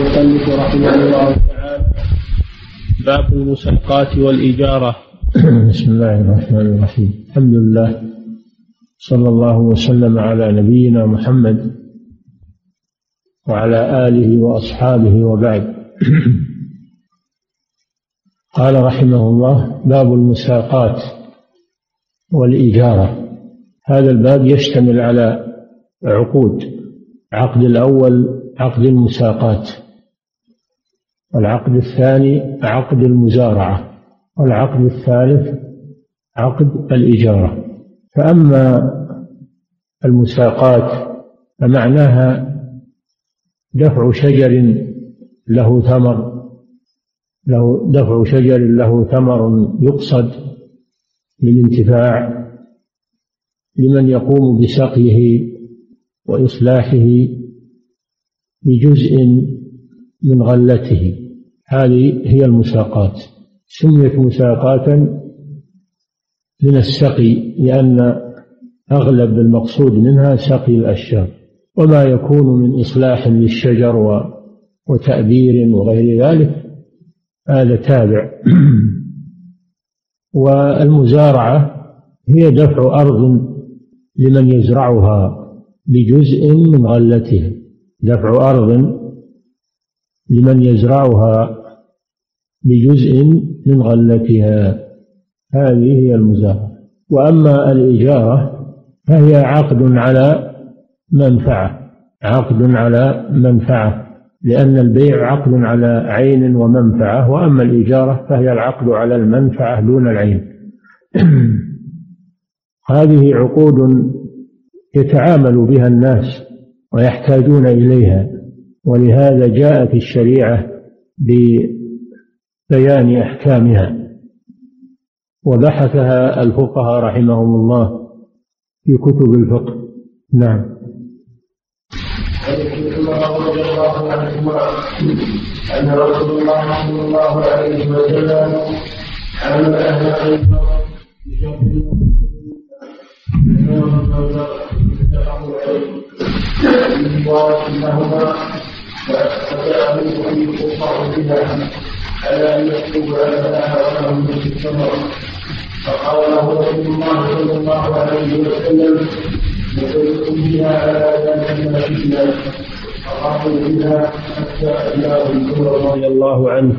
المصنف رحمه الله تعالى. باب المساقات والإجارة. بسم الله الرحمن الرحيم. الحمد لله صلى الله وسلم على نبينا محمد وعلى آله وأصحابه وبعد. قال رحمه الله باب المساقات والإجارة. هذا الباب يشتمل على عقود العقد الأول عقد المساقات. والعقد الثاني عقد المزارعة والعقد الثالث عقد الإجارة. فأما المساقات فمعناها دفع شجر له ثمر له دفع شجر له ثمر يقصد للانتفاع لمن يقوم بسقيه وإصلاحه بجزء من غلته. هذه هي المساقات. سميت مساقاتا من السقي لأن أغلب المقصود منها سقي الأشجار. وما يكون من إصلاح للشجر وتأبير وغير ذلك هذا تابع. والمزارعة هي دفع أرض لمن يزرعها بجزء من غلتها. دفع أرض لمن يزرعها بجزء من غلتها. هذه هي المزارعة. وأما الإجارة فهي عقد على منفعة. عقد على منفعة لأن البيع عقد على عين ومنفعة وأما الإجارة فهي العقد على المنفعة دون العين. هذه عقود يتعامل بها الناس ويحتاجون إليها. ولهذا جاءت الشريعة ببيان أحكامها وبحثها الفقهاء رحمهم الله في كتب الفقه. نعم. رضي الله عنهما أن رسول الله صلى الله عليه وسلم حمل أهل خيبر بها أن يكتب فقال له رسول الله صلى الله عليه وسلم وتدخل بها حتى رضي الله عنه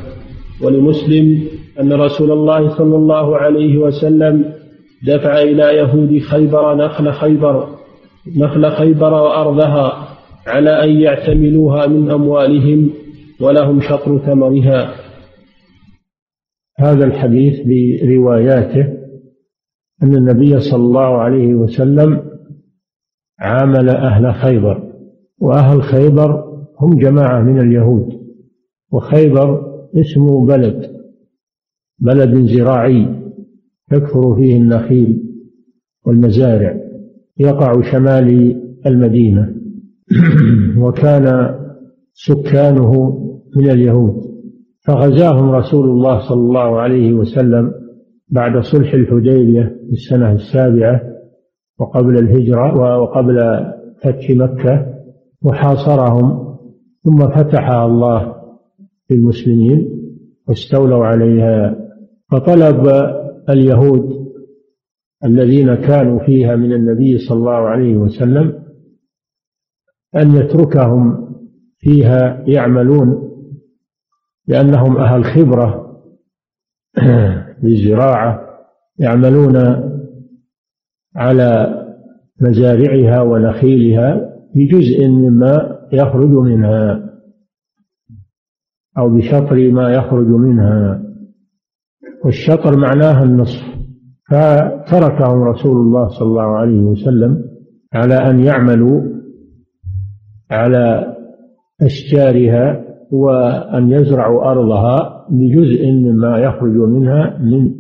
ولمسلم أن رسول الله صلى الله عليه وسلم دفع إلى يهود خيبر نخل خيبر نخل خيبر وأرضها على أن يعتملوها من أموالهم ولهم شطر ثمرها. هذا الحديث برواياته أن النبي صلى الله عليه وسلم عامل أهل خيبر وأهل خيبر هم جماعة من اليهود وخيبر اسم بلد بلد زراعي تكثر فيه النخيل والمزارع يقع شمال المدينة. وكان سكانه من اليهود. فغزاهم رسول الله صلى الله عليه وسلم بعد صلح الحديبية في السنة السابعة وقبل الهجرة وقبل فتح مكة وحاصرهم. ثم فتحها الله للمسلمين واستولوا عليها. فطلب اليهود الذين كانوا فيها من النبي صلى الله عليه وسلم أن يتركهم فيها يعملون لأنهم أهل خبرة بالزراعة يعملون على مزارعها ونخيلها بجزء مما يخرج منها أو بشطر ما يخرج منها. والشطر معناها النصف. فتركهم رسول الله صلى الله عليه وسلم على أن يعملوا على أشجارها وأن يزرعوا أرضها بجزء مما يخرج منها من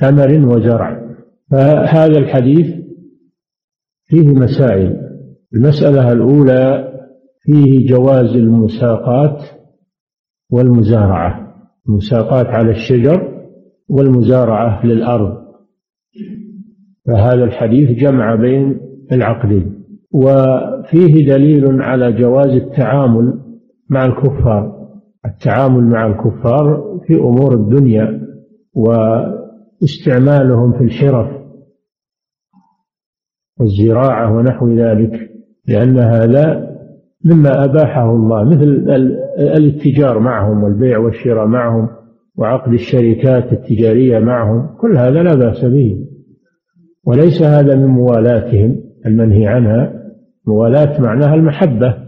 ثمر وزرع. فهذا الحديث فيه مسائل. المسألة الأولى فيه جواز المساقات والمزارعة المساقات على الشجر والمزارعة للأرض. فهذا الحديث جمع بين العقدين وفيه دليل على جواز التعامل مع الكفار. التعامل مع الكفار في أمور الدنيا واستعمالهم في الحرف والزراعة ونحو ذلك لأن هذا مما أباحه الله مثل الاتجار معهم والبيع والشراء معهم وعقد الشركات التجارية معهم كل هذا لا بأس به. وليس هذا من موالاتهم المنهي عنها. موالاة معناها المحبة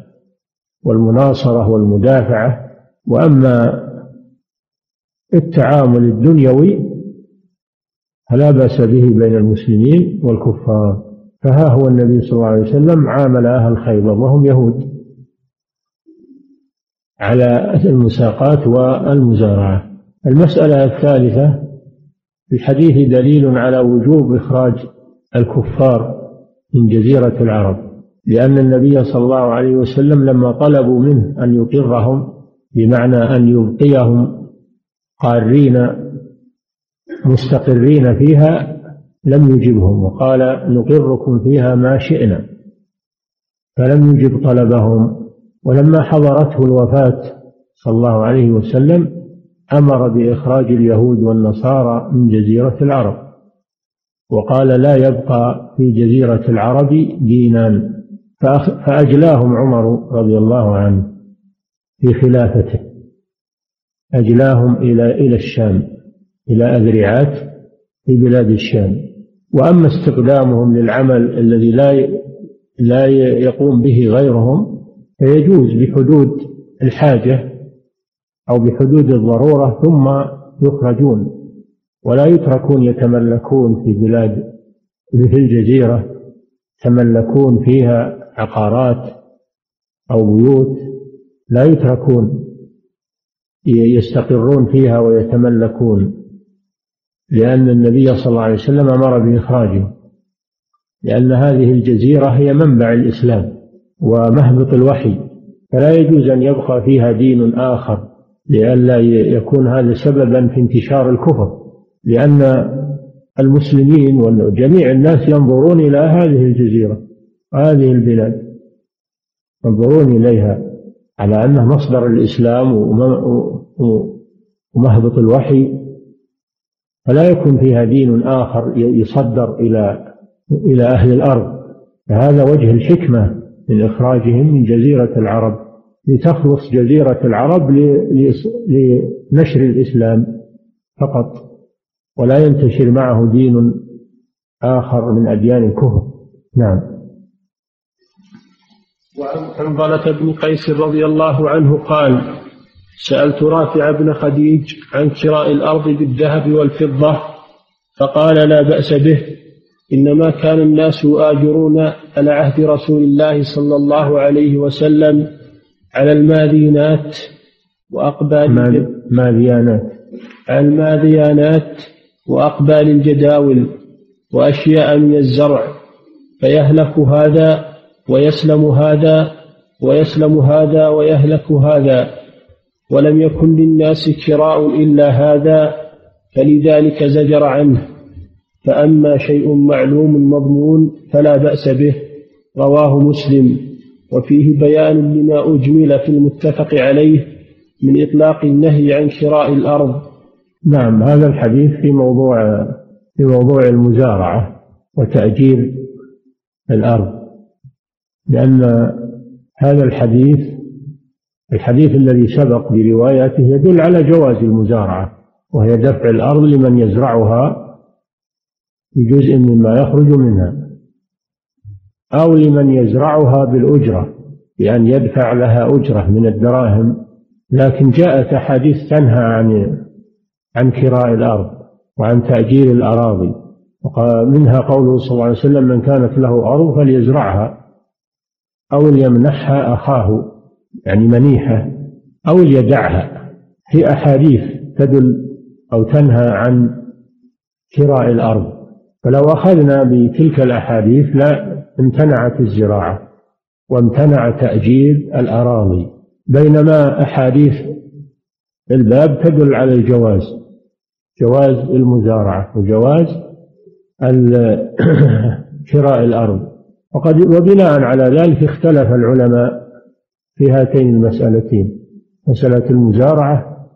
والمناصرة والمدافعة. وأما التعامل الدنيوي فلا بأس به بين المسلمين والكفار. فها هو النبي صلى الله عليه وسلم عامل أهل خيبر وهم يهود على المساقات والمزارعة. المسألة الثالثة في الحديث دليل على وجوب إخراج الكفار من جزيرة العرب. لأن النبي صلى الله عليه وسلم لما طلبوا منه أن يقرهم بمعنى أن يبقيهم قارين مستقرين فيها لم يجبهم وقال نقركم فيها ما شئنا. فلم يجب طلبهم. ولما حضرته الوفاة صلى الله عليه وسلم أمر بإخراج اليهود والنصارى من جزيرة العرب وقال لا يبقى في جزيرة العرب دينان. فأجلاهم عمر رضي الله عنه في خلافته. أجلاهم إلى إلى الشام إلى أذرعات في بلاد الشام. وأما استقدامهم للعمل الذي لا لا يقوم به غيرهم فيجوز بحدود الحاجة أو بحدود الضرورة ثم يخرجون ولا يتركون يتملكون في بلاد مثل الجزيرة يتملكون فيها عقارات أو بيوت لا يتركون يستقرون فيها ويتملكون لأن النبي صلى الله عليه وسلم أمر بإخراجهم لأن هذه الجزيرة هي منبع الإسلام ومهبط الوحي فلا يجوز أن يبقى فيها دين آخر لئلا يكون هذا سببا في انتشار الكفر لأن المسلمين وجميع الناس ينظرون إلى هذه الجزيرة. هذه البلاد ينظرون إليها على أنها مصدر الإسلام ومهبط الوحي فلا يكون فيها دين آخر يصدر إلى إلى أهل الأرض. فهذا وجه الحكمة من إخراجهم من جزيرة العرب لتخلص جزيرة العرب لنشر الإسلام فقط. ولا ينتشر معه دين آخر من أديان الكفر. نعم. وعن حنظلة بن قيس رضي الله عنه قال سألت رافع بن خديج عن شراء الأرض بالذهب والفضة فقال لا بأس به إنما كان الناس يؤاجرون على عهد رسول الله صلى الله عليه وسلم على الماذينات وأقبال ماذيانات على الماذيانات وأقبال الجداول وأشياء من الزرع فيهلك هذا ويسلم هذا ويسلم هذا ويهلك هذا. ولم يكن للناس كراء إلا هذا فلذلك زجر عنه. فأما شيء معلوم مضمون فلا بأس به رواه مسلم. وفيه بيان لما أجمل في المتفق عليه من إطلاق النهي عن شراء الأرض. نعم هذا الحديث في موضوع في موضوع المزارعة وتأجير الأرض. لأن هذا الحديث الحديث الذي سبق بروايته يدل على جواز المزارعة وهي دفع الأرض لمن يزرعها في جزء مما يخرج منها أو لمن يزرعها بالأجرة بأن يدفع لها أجرة من الدراهم. لكن جاءت أحاديث تنهى عن عن كراء الأرض وعن تأجير الأراضي ومنها قوله صلى الله عليه وسلم من كانت له أرض فليزرعها. أو ليمنحها أخاه يعني منيحة أو ليدعها. في أحاديث تدل أو تنهى عن كراء الأرض. فلو أخذنا بتلك الأحاديث لا امتنعت الزراعة وامتنع تأجير الأراضي. بينما أحاديث الباب تدل على الجواز جواز المزارعة وجواز شراء الأرض. وقد وبناء على ذلك اختلف العلماء في هاتين المسألتين مسألة المزارعة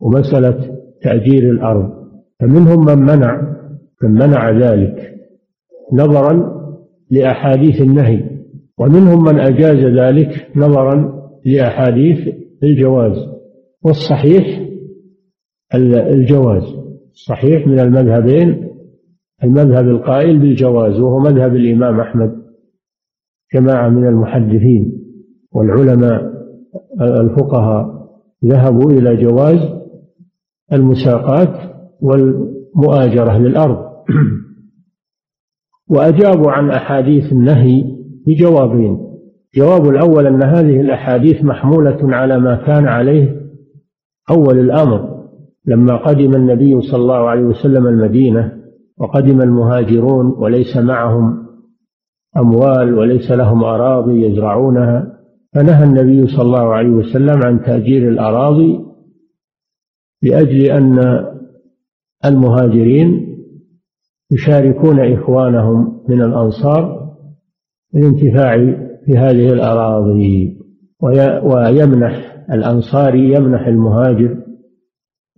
ومسألة تأجير الأرض. فمنهم من منع من منع ذلك نظرا لأحاديث النهي ومنهم من أجاز ذلك نظرا لأحاديث الجواز. والصحيح الجواز صحيح من المذهبين المذهب القائل بالجواز وهو مذهب الإمام أحمد جماعة من المحدثين والعلماء الفقهاء ذهبوا إلى جواز المساقات والمؤاجرة للأرض. وأجابوا عن أحاديث النهي بجوابين. جواب الأول أن هذه الأحاديث محمولة على ما كان عليه أول الأمر لما قدم النبي صلى الله عليه وسلم المدينة وقدم المهاجرون وليس معهم أموال وليس لهم أراضي يزرعونها. فنهى النبي صلى الله عليه وسلم عن تأجير الأراضي لأجل أن المهاجرين يشاركون إخوانهم من الأنصار الانتفاع في هذه الأراضي. ويمنح الأنصاري يمنح المهاجر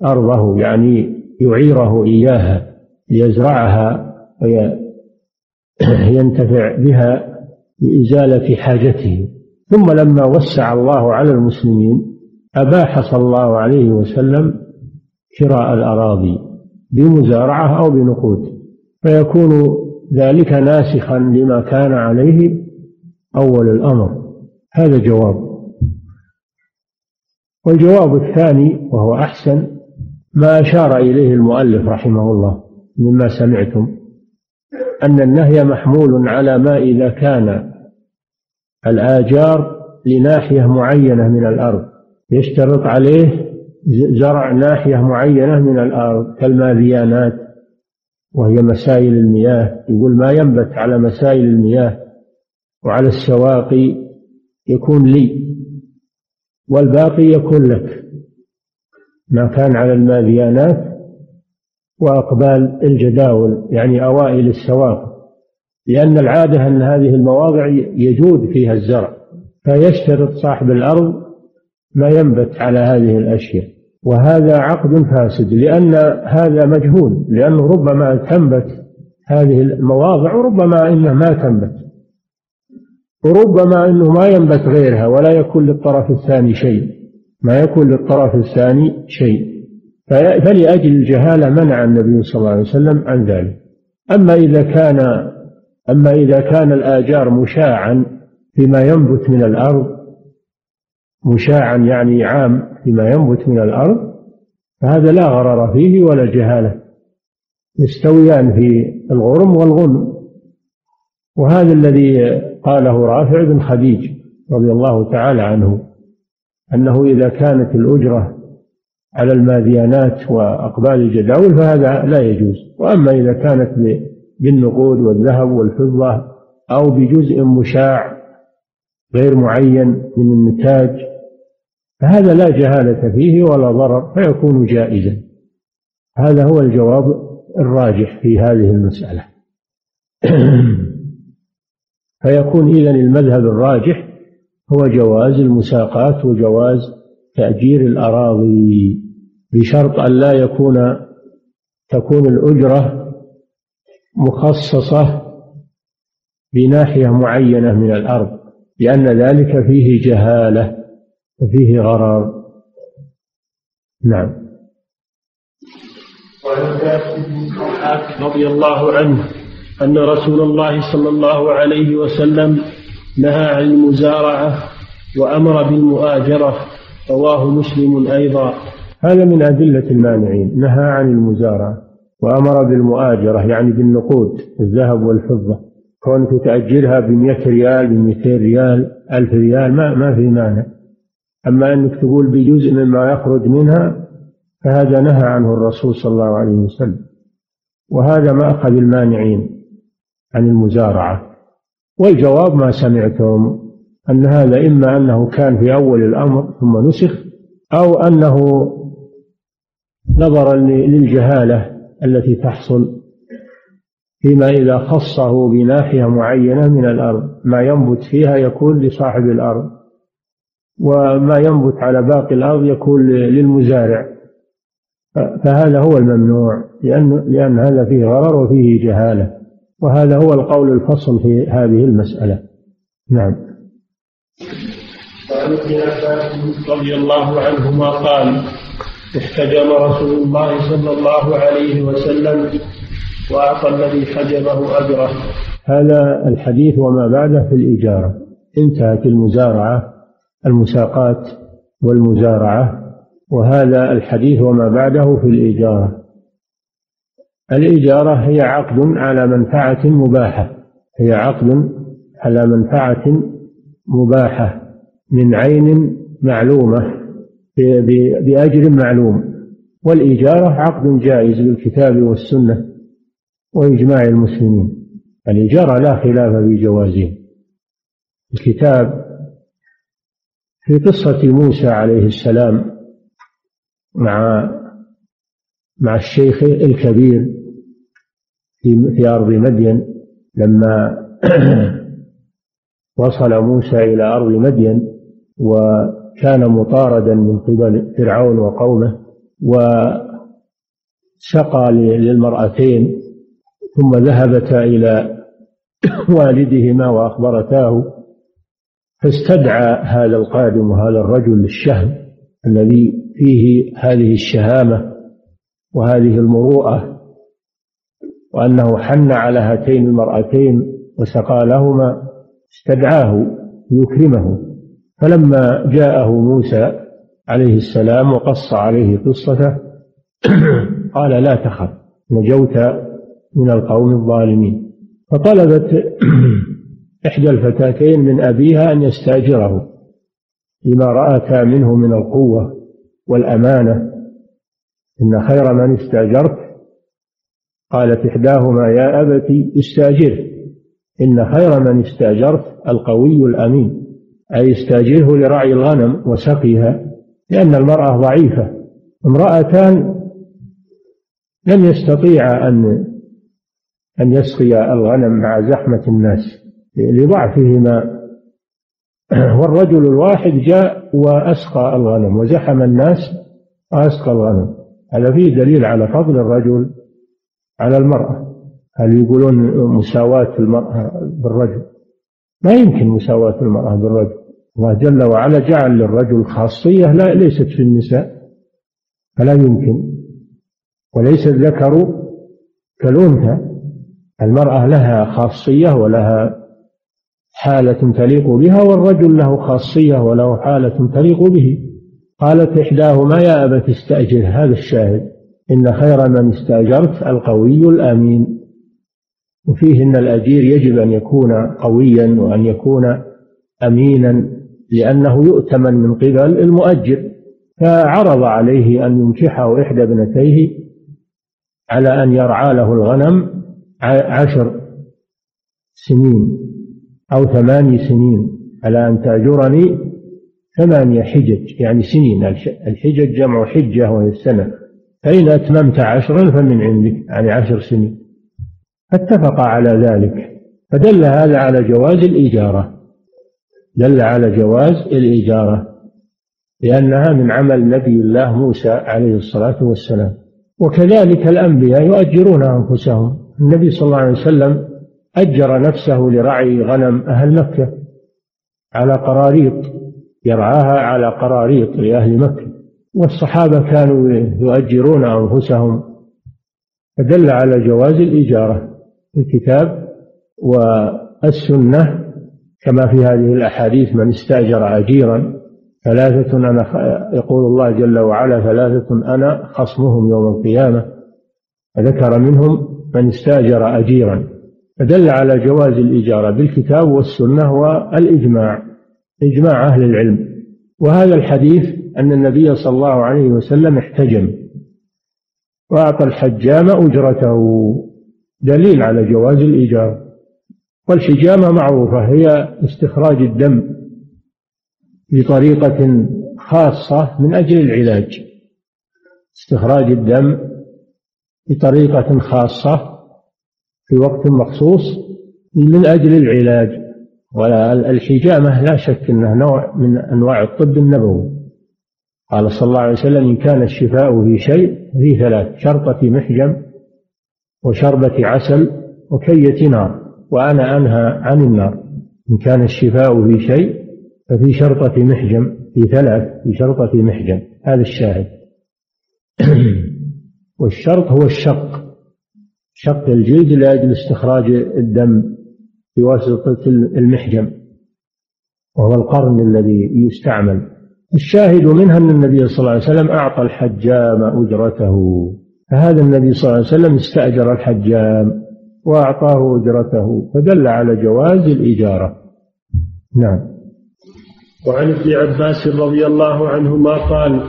أرضه يعني يعيره إياها. ليزرعها وينتفع بها لإزالة حاجته. ثم لما وسع الله على المسلمين أباح صلى الله عليه وسلم شراء الأراضي بمزارعة أو بنقود. فيكون ذلك ناسخا لما كان عليه أول الأمر. هذا جواب. والجواب الثاني وهو أحسن ما أشار إليه المؤلف رحمه الله. مما سمعتم أن النهي محمول على ما إذا كان الآجار لناحية معينة من الأرض. يشترط عليه زرع ناحية معينة من الأرض كالماذيانات وهي مسائل المياه. يقول ما ينبت على مسائل المياه وعلى السواقي يكون لي والباقي يكون لك. ما كان على الماذيانات وأقبال الجداول يعني أوائل السواقي لأن العادة أن هذه المواضع يجود فيها الزرع فيشترط صاحب الأرض ما ينبت على هذه الأشياء. وهذا عقد فاسد لأن هذا مجهول لأنه ربما تنبت هذه المواضع وربما إنها ما تنبت وربما أنه ما ينبت غيرها ولا يكون للطرف الثاني شيء ما يكون للطرف الثاني شيء. فلأجل الجهالة منع النبي صلى الله عليه وسلم عن ذلك. أما إذا كان أما إذا كان الآجار مشاعا فيما ينبت من الأرض مشاعا يعني عام فيما ينبت من الأرض فهذا لا غرر فيه ولا جهالة. يستويان في الغرم والغنم. وهذا الذي قاله رافع بن خديج رضي الله تعالى عنه أنه إذا كانت الأجرة على الماديانات وأقبال الجداول فهذا لا يجوز. وأما إذا كانت بالنقود والذهب والفضة أو بجزء مشاع غير معين من النتاج فهذا لا جهالة فيه ولا ضرر فيكون جائزا. هذا هو الجواب الراجح في هذه المسألة. فيكون إذن المذهب الراجح هو جواز المساقات وجواز تأجير الأراضي بشرط أن لا يكون تكون الأجرة مخصصة بناحية معينة من الأرض لأن ذلك فيه جهالة وفيه غرار. نعم. رضي الله عنه أن رسول الله صلى الله عليه وسلم نهى عن المزارعة وأمر بالمؤاجرة. رواه مسلم أيضا. هذا من أدلة المانعين نهى عن المزارعة وأمر بالمؤاجرة يعني بالنقود الذهب والفضة. كونك تأجرها بمئة ريال بمئتين ريال ألف ريال ما, ما في مانع. أما أنك تقول بجزء مما يخرج منها فهذا نهى عنه الرسول صلى الله عليه وسلم. وهذا ما أخذ المانعين عن المزارعة. والجواب ما سمعتم أن هذا إما أنه كان في أول الأمر ثم نسخ أو أنه نظرا للجهالة التي تحصل فيما إذا خصه بناحية معينة من الأرض. ما ينبت فيها يكون لصاحب الأرض وما ينبت على باقي الأرض يكون للمزارع. فهذا هو الممنوع لأن, لأن هذا فيه غرر وفيه جهالة. وهذا هو القول الفصل في هذه المسألة. نعم. وعن ابن عباس رضي الله عنهما قال احتجم رسول الله صلى الله عليه وسلم وأعطى الذي حجبه أجره. هذا الحديث وما بعده في الإجارة. انتهت المزارعة المساقات والمزارعة وهذا الحديث وما بعده في الإجارة. الإجارة هي عقد على منفعة مباحة. هي عقد على منفعة مباحة. من عين معلومة بأجر معلوم. والإجارة عقد جائز بالكتاب والسنة وإجماع المسلمين. الإجارة لا خلاف في جوازها الكتاب في قصة موسى عليه السلام مع مع الشيخ الكبير في في أرض مدين لما وصل موسى إلى أرض مدين وكان مطاردا من قبل فرعون وقومه وسقى للمرأتين ثم ذهبتا إلى والدهما وأخبرتاه فاستدعى هذا القادم وهذا الرجل الشهم الذي فيه هذه الشهامة وهذه المروءة وأنه حن على هاتين المرأتين وسقى لهما استدعاه ليكرمه. فلما جاءه موسى عليه السلام وقص عليه قصته قال لا تخف نجوت من القوم الظالمين. فطلبت إحدى الفتاتين من أبيها أن يستأجره لما رأتا منه من القوة والأمانة. إن خير من استأجرت قالت إحداهما يا أبت استأجره. إن خير من استأجرت القوي الأمين. أي استأجره لرعي الغنم وسقيها لأن المرأة ضعيفة. امرأتان لم يستطيعا أن أن يسقي الغنم مع زحمة الناس لضعفهما. والرجل الواحد جاء وأسقى الغنم وزحم الناس وأسقى الغنم. هذا فيه دليل على فضل الرجل على المرأة. هل يقولون مساواة المرأة بالرجل؟ ما يمكن مساواة المرأة بالرجل. الله جل وعلا جعل للرجل خاصية لا ليست في النساء فلا يمكن. وليس الذكر كالأنثى المرأة لها خاصية ولها حالة تليق بها والرجل له خاصية وله حالة تليق به. قالت إحداهما يا أبت استأجر هذا الشاهد إن خير من استأجرت القوي الأمين. وفيه أن الأجير يجب أن يكون قويا وأن يكون أمينا. لأنه يؤتمن من قبل المؤجر. فعرض عليه أن ينكحه إحدى ابنتيه على أن يرعى له الغنم عشر سنين أو ثماني سنين على أن تأجرني ثمانية حجج يعني سنين. الحجج جمع حجة وهي السنة. فإن أتممت عشرا فمن عندك يعني عشر سنين. فاتفق على ذلك. فدل هذا على جواز الإجارة دل على جواز الإجارة لأنها من عمل نبي الله موسى عليه الصلاة والسلام. وكذلك الأنبياء يؤجرون أنفسهم. النبي صلى الله عليه وسلم أجر نفسه لرعي غنم أهل مكة على قراريط يرعاها على قراريط لأهل مكة. والصحابة كانوا يؤجرون أنفسهم. فدل على جواز الإجارة في الكتاب والسنة كما في هذه الأحاديث من استأجر أجيرا ثلاثة أنا يقول الله جل وعلا ثلاثة أنا خصمهم يوم القيامة. فذكر منهم من استأجر أجيرا. فدل على جواز الإجارة بالكتاب والسنة والإجماع إجماع أهل العلم. وهذا الحديث أن النبي صلى الله عليه وسلم احتجم وأعطى الحجام أجرته. دليل على جواز الإجارة والحجامة معروفة هي استخراج الدم بطريقة خاصة من أجل العلاج. استخراج الدم بطريقة خاصة في وقت مخصوص من أجل العلاج. والحجامة لا شك أنه نوع من أنواع الطب النبوي. قال صلى الله عليه وسلم إن كان الشفاء في شيء في ثلاث شرطة محجم وشربة عسل وكية نار. وأنا أنهى عن النار. إن كان الشفاء في شيء ففي شرطة محجم في ثلاث في شرطة محجم. هذا الشاهد. والشرط هو الشق. شق الجلد لأجل استخراج الدم بواسطة المحجم. وهو القرن الذي يستعمل. الشاهد منها أن النبي صلى الله عليه وسلم أعطى الحجام أجرته. فهذا النبي صلى الله عليه وسلم استأجر الحجام. وأعطاه أجرته فدل على جواز الإجارة. نعم. وعن ابن عباس رضي الله عنهما قال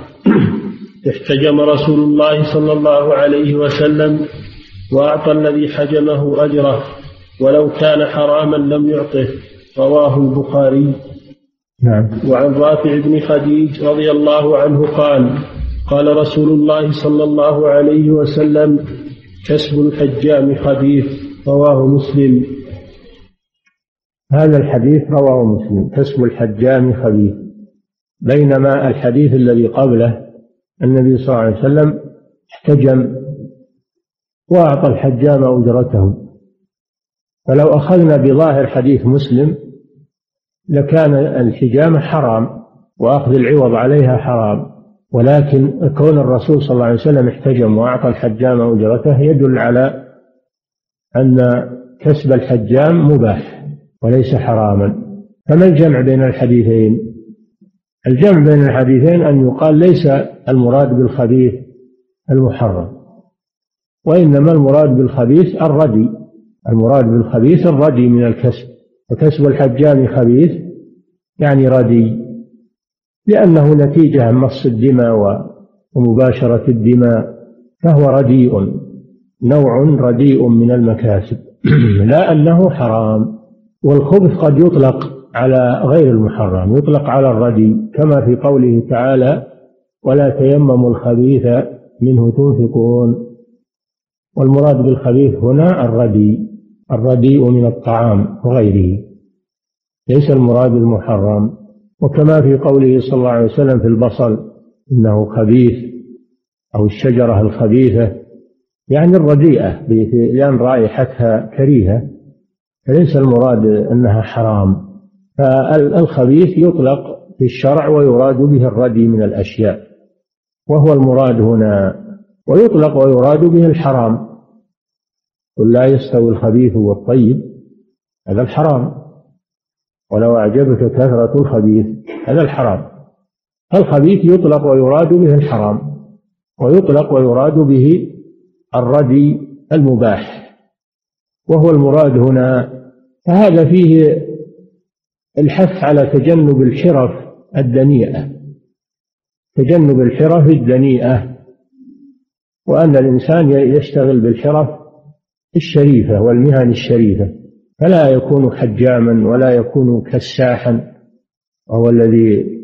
احتجم رسول الله صلى الله عليه وسلم وأعطى الذي حجمه أجره ولو كان حراما لم يعطه رواه البخاري. نعم. وعن رافع بن خديج رضي الله عنه قال قال رسول الله صلى الله عليه وسلم كسب الحجام خبيث. رواه مسلم. هذا الحديث رواه مسلم. كسب الحجام خبيث. بينما الحديث الذي قبله النبي صلى الله عليه وسلم احتجم وأعطى الحجام أجرته. فلو أخذنا بظاهر حديث مسلم لكان الحجامة حرام وأخذ العوض عليها حرام. ولكن كون الرسول صلى الله عليه وسلم احتجم وأعطى الحجام أجرته يدل على أن كسب الحجام مباح وليس حراما. فما الجمع بين الحديثين؟ الجمع بين الحديثين أن يقال ليس المراد بالخبيث المحرم وإنما المراد بالخبيث الردي. المراد بالخبيث الردي من الكسب وكسب الحجام خبيث يعني ردي لأنه نتيجة مص الدماء ومباشرة الدماء فهو رديء. نوع رديء من المكاسب. لا أنه حرام والخبث قد يطلق على غير المحرم يطلق على الردي كما في قوله تعالى ولا تيمموا الخبيث منه تنفقون والمراد بالخبيث هنا الردي الرديء من الطعام وغيره ليس المراد المحرم. وكما في قوله صلى الله عليه وسلم في البصل إنه خبيث أو الشجرة الخبيثة يعني الرديئة لأن رائحتها كريهة فليس المراد أنها حرام. فالخبيث يطلق في الشرع ويراد به الردي من الأشياء وهو المراد هنا ويطلق ويراد به الحرام. قل لا يستوي الخبيث والطيب هذا الحرام. ولو أعجبك كثرة الخبيث هذا الحرام. الخبيث يطلق ويراد به الحرام ويطلق ويراد به الردي المباح وهو المراد هنا فهذا فيه الحث على تجنب الحرف الدنيئة تجنب الحرف الدنيئة وأن الإنسان يشتغل بالحرف الشريفة والمهن الشريفة فلا يكون حجاما ولا يكون كساحا وهو الذي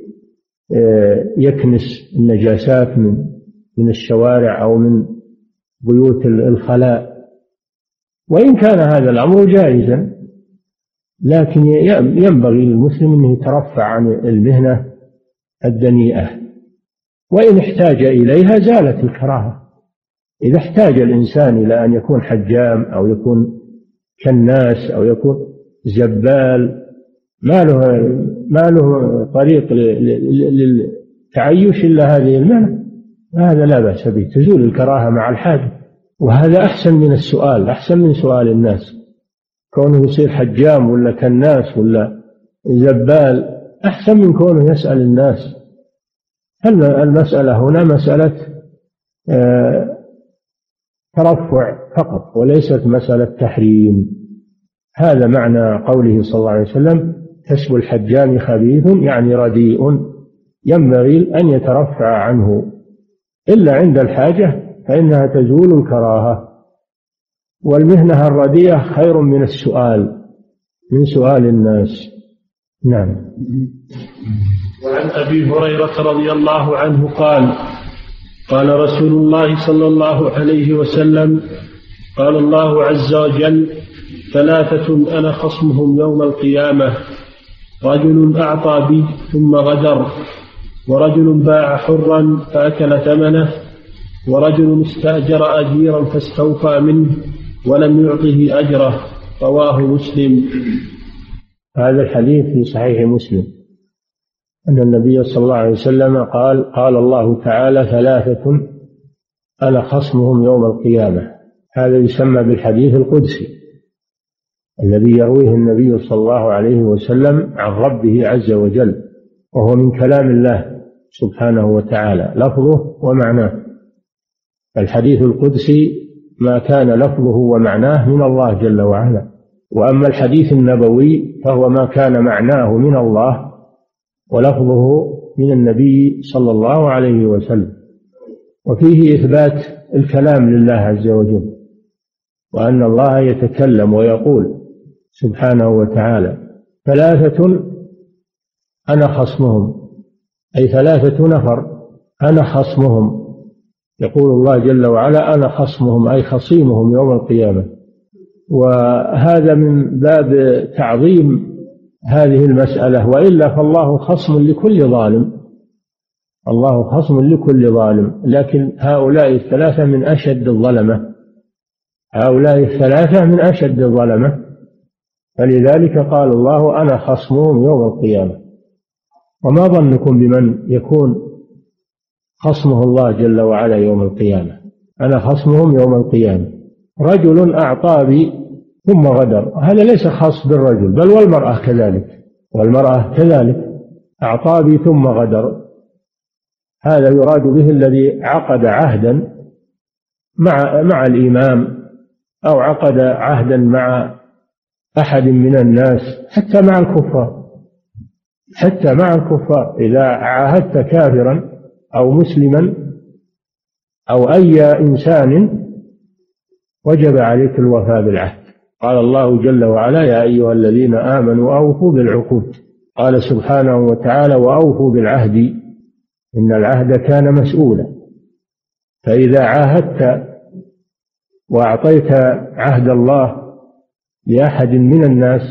آه، يكنس النجاسات من من الشوارع أو من بيوت الخلاء. وإن كان هذا الأمر جائزا لكن ينبغي للمسلم أنه يترفع عن المهنة الدنيئة. وإن احتاج إليها زالت الكراهة. إذا احتاج الإنسان إلى أن يكون حجام أو يكون كناس أو يكون زبال ما له ما له طريق للتعيش إلا هذه المهنة. هذا لا بأس به. تزول الكراهة مع الحاجة وهذا أحسن من السؤال أحسن من سؤال الناس. كونه يصير حجام ولا كناس ولا زبال أحسن من كونه يسأل الناس. المسألة هنا مسألة آه ترفع فقط وليست مسألة تحريم؟ هذا معنى قوله صلى الله عليه وسلم كسب الحجام خبيث يعني رديء ينبغي أن يترفع عنه إلا عند الحاجة فإنها تزول الكراهة. والمهنة الرديئة خير من السؤال من سؤال الناس. نعم. وعن أبي هريرة رضي الله عنه قال قال رسول الله صلى الله عليه وسلم قال الله عز وجل ثلاثة أنا خصمهم يوم القيامة رجل أعطى بي ثم غدر. ورجل باع حرا فأكل ثمنه ورجل استأجر أجيرا فاستوفى منه ولم يعطه أجره رواه مسلم. هذا الحديث في صحيح مسلم. أن النبي صلى الله عليه وسلم قال قال الله تعالى ثلاثة أنا خصمهم يوم القيامة. هذا يسمى بالحديث القدسي. الذي يرويه النبي صلى الله عليه وسلم عن ربه عز وجل وهو من كلام الله. سبحانه وتعالى. لفظه ومعناه. الحديث القدسي ما كان لفظه ومعناه من الله جل وعلا. وأما الحديث النبوي فهو ما كان معناه من الله ولفظه من النبي صلى الله عليه وسلم. وفيه إثبات الكلام لله عز وجل. وأن الله يتكلم ويقول سبحانه وتعالى. ثلاثة أنا خصمهم. أي ثلاثة نفر أنا خصمهم. يقول الله جل وعلا أنا خصمهم أي خصيمهم يوم القيامة. وهذا من باب تعظيم هذه المسألة. وإلا فالله خصم لكل ظالم. الله خصم لكل ظالم. لكن هؤلاء الثلاثة من أشد الظلمة. هؤلاء الثلاثة من أشد الظلمة. فلذلك قال الله أنا خصمهم يوم القيامة. وما ظنكم بمن يكون خصمه الله جل وعلا يوم القيامة؟ أنا خصمهم يوم القيامة. رجل أعطى بي ثم غدر. هذا ليس خاص بالرجل بل والمرأة كذلك. والمرأة كذلك. أعطى بي ثم غدر. هذا يراد به الذي عقد عهدا مع مع الإمام أو عقد عهدا مع أحد من الناس حتى مع الكفار. حتى مع الكفار إذا عاهدت كافرا أو مسلما أو أي إنسان وجب عليك الوفاء بالعهد. قال الله جل وعلا يا أيها الذين آمنوا أوفوا بالعقود. قال سبحانه وتعالى وأوفوا بالعهد. إن العهد كان مسؤولا. فإذا عاهدت وأعطيت عهد الله لأحد من الناس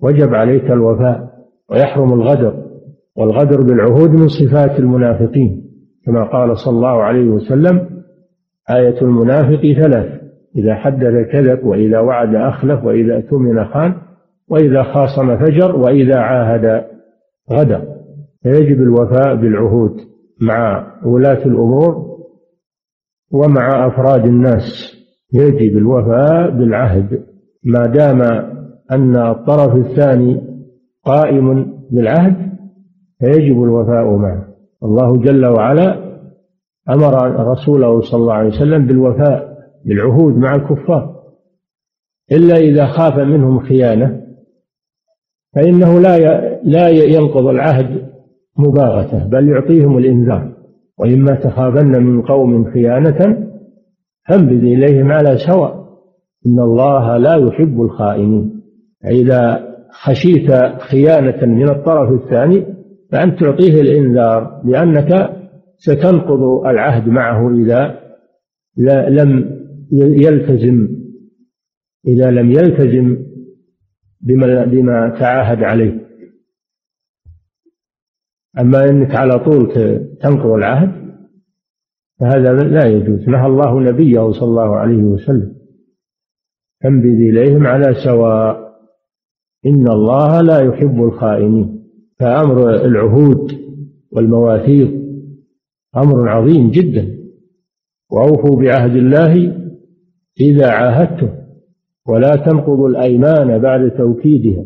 وجب عليك الوفاء. ويحرم الغدر والغدر بالعهود من صفات المنافقين كما قال صلى الله عليه وسلم آية المنافق ثلاث إذا حدث كذب وإذا وعد أخلف وإذا اؤتمن خان وإذا خاصم فجر وإذا عاهد غدر. فيجب الوفاء بالعهود مع ولاة الأمور ومع أفراد الناس. يجب الوفاء بالعهد. ما دام أن الطرف الثاني قائم بالعهد فيجب الوفاء معه. الله جل وعلا أمر رسوله صلى الله عليه وسلم بالوفاء بالعهود مع الكفار. إلا إذا خاف منهم خيانة فإنه لا لا ينقض العهد مباغتة بل يعطيهم الإنذار. وإما تخافن من قوم خيانة فانبذ إليهم على سواء. إن الله لا يحب الخائنين. فإذا خشيت خيانة من الطرف الثاني فأنت تعطيه الإنذار لأنك ستنقض العهد معه إذا لم يلتزم إذا لم يلتزم بما بما تعاهد عليه. أما أنك على طول تنقض العهد فهذا لا يجوز. نهى الله نبيه صلى الله عليه وسلم فانبذ إليهم على سواء إن الله لا يحب الخائنين. فأمر العهود والمواثيق أمر عظيم جدا. وأوفوا بعهد الله إذا عاهدتم ولا تنقضوا الأيمان بعد توكيدها.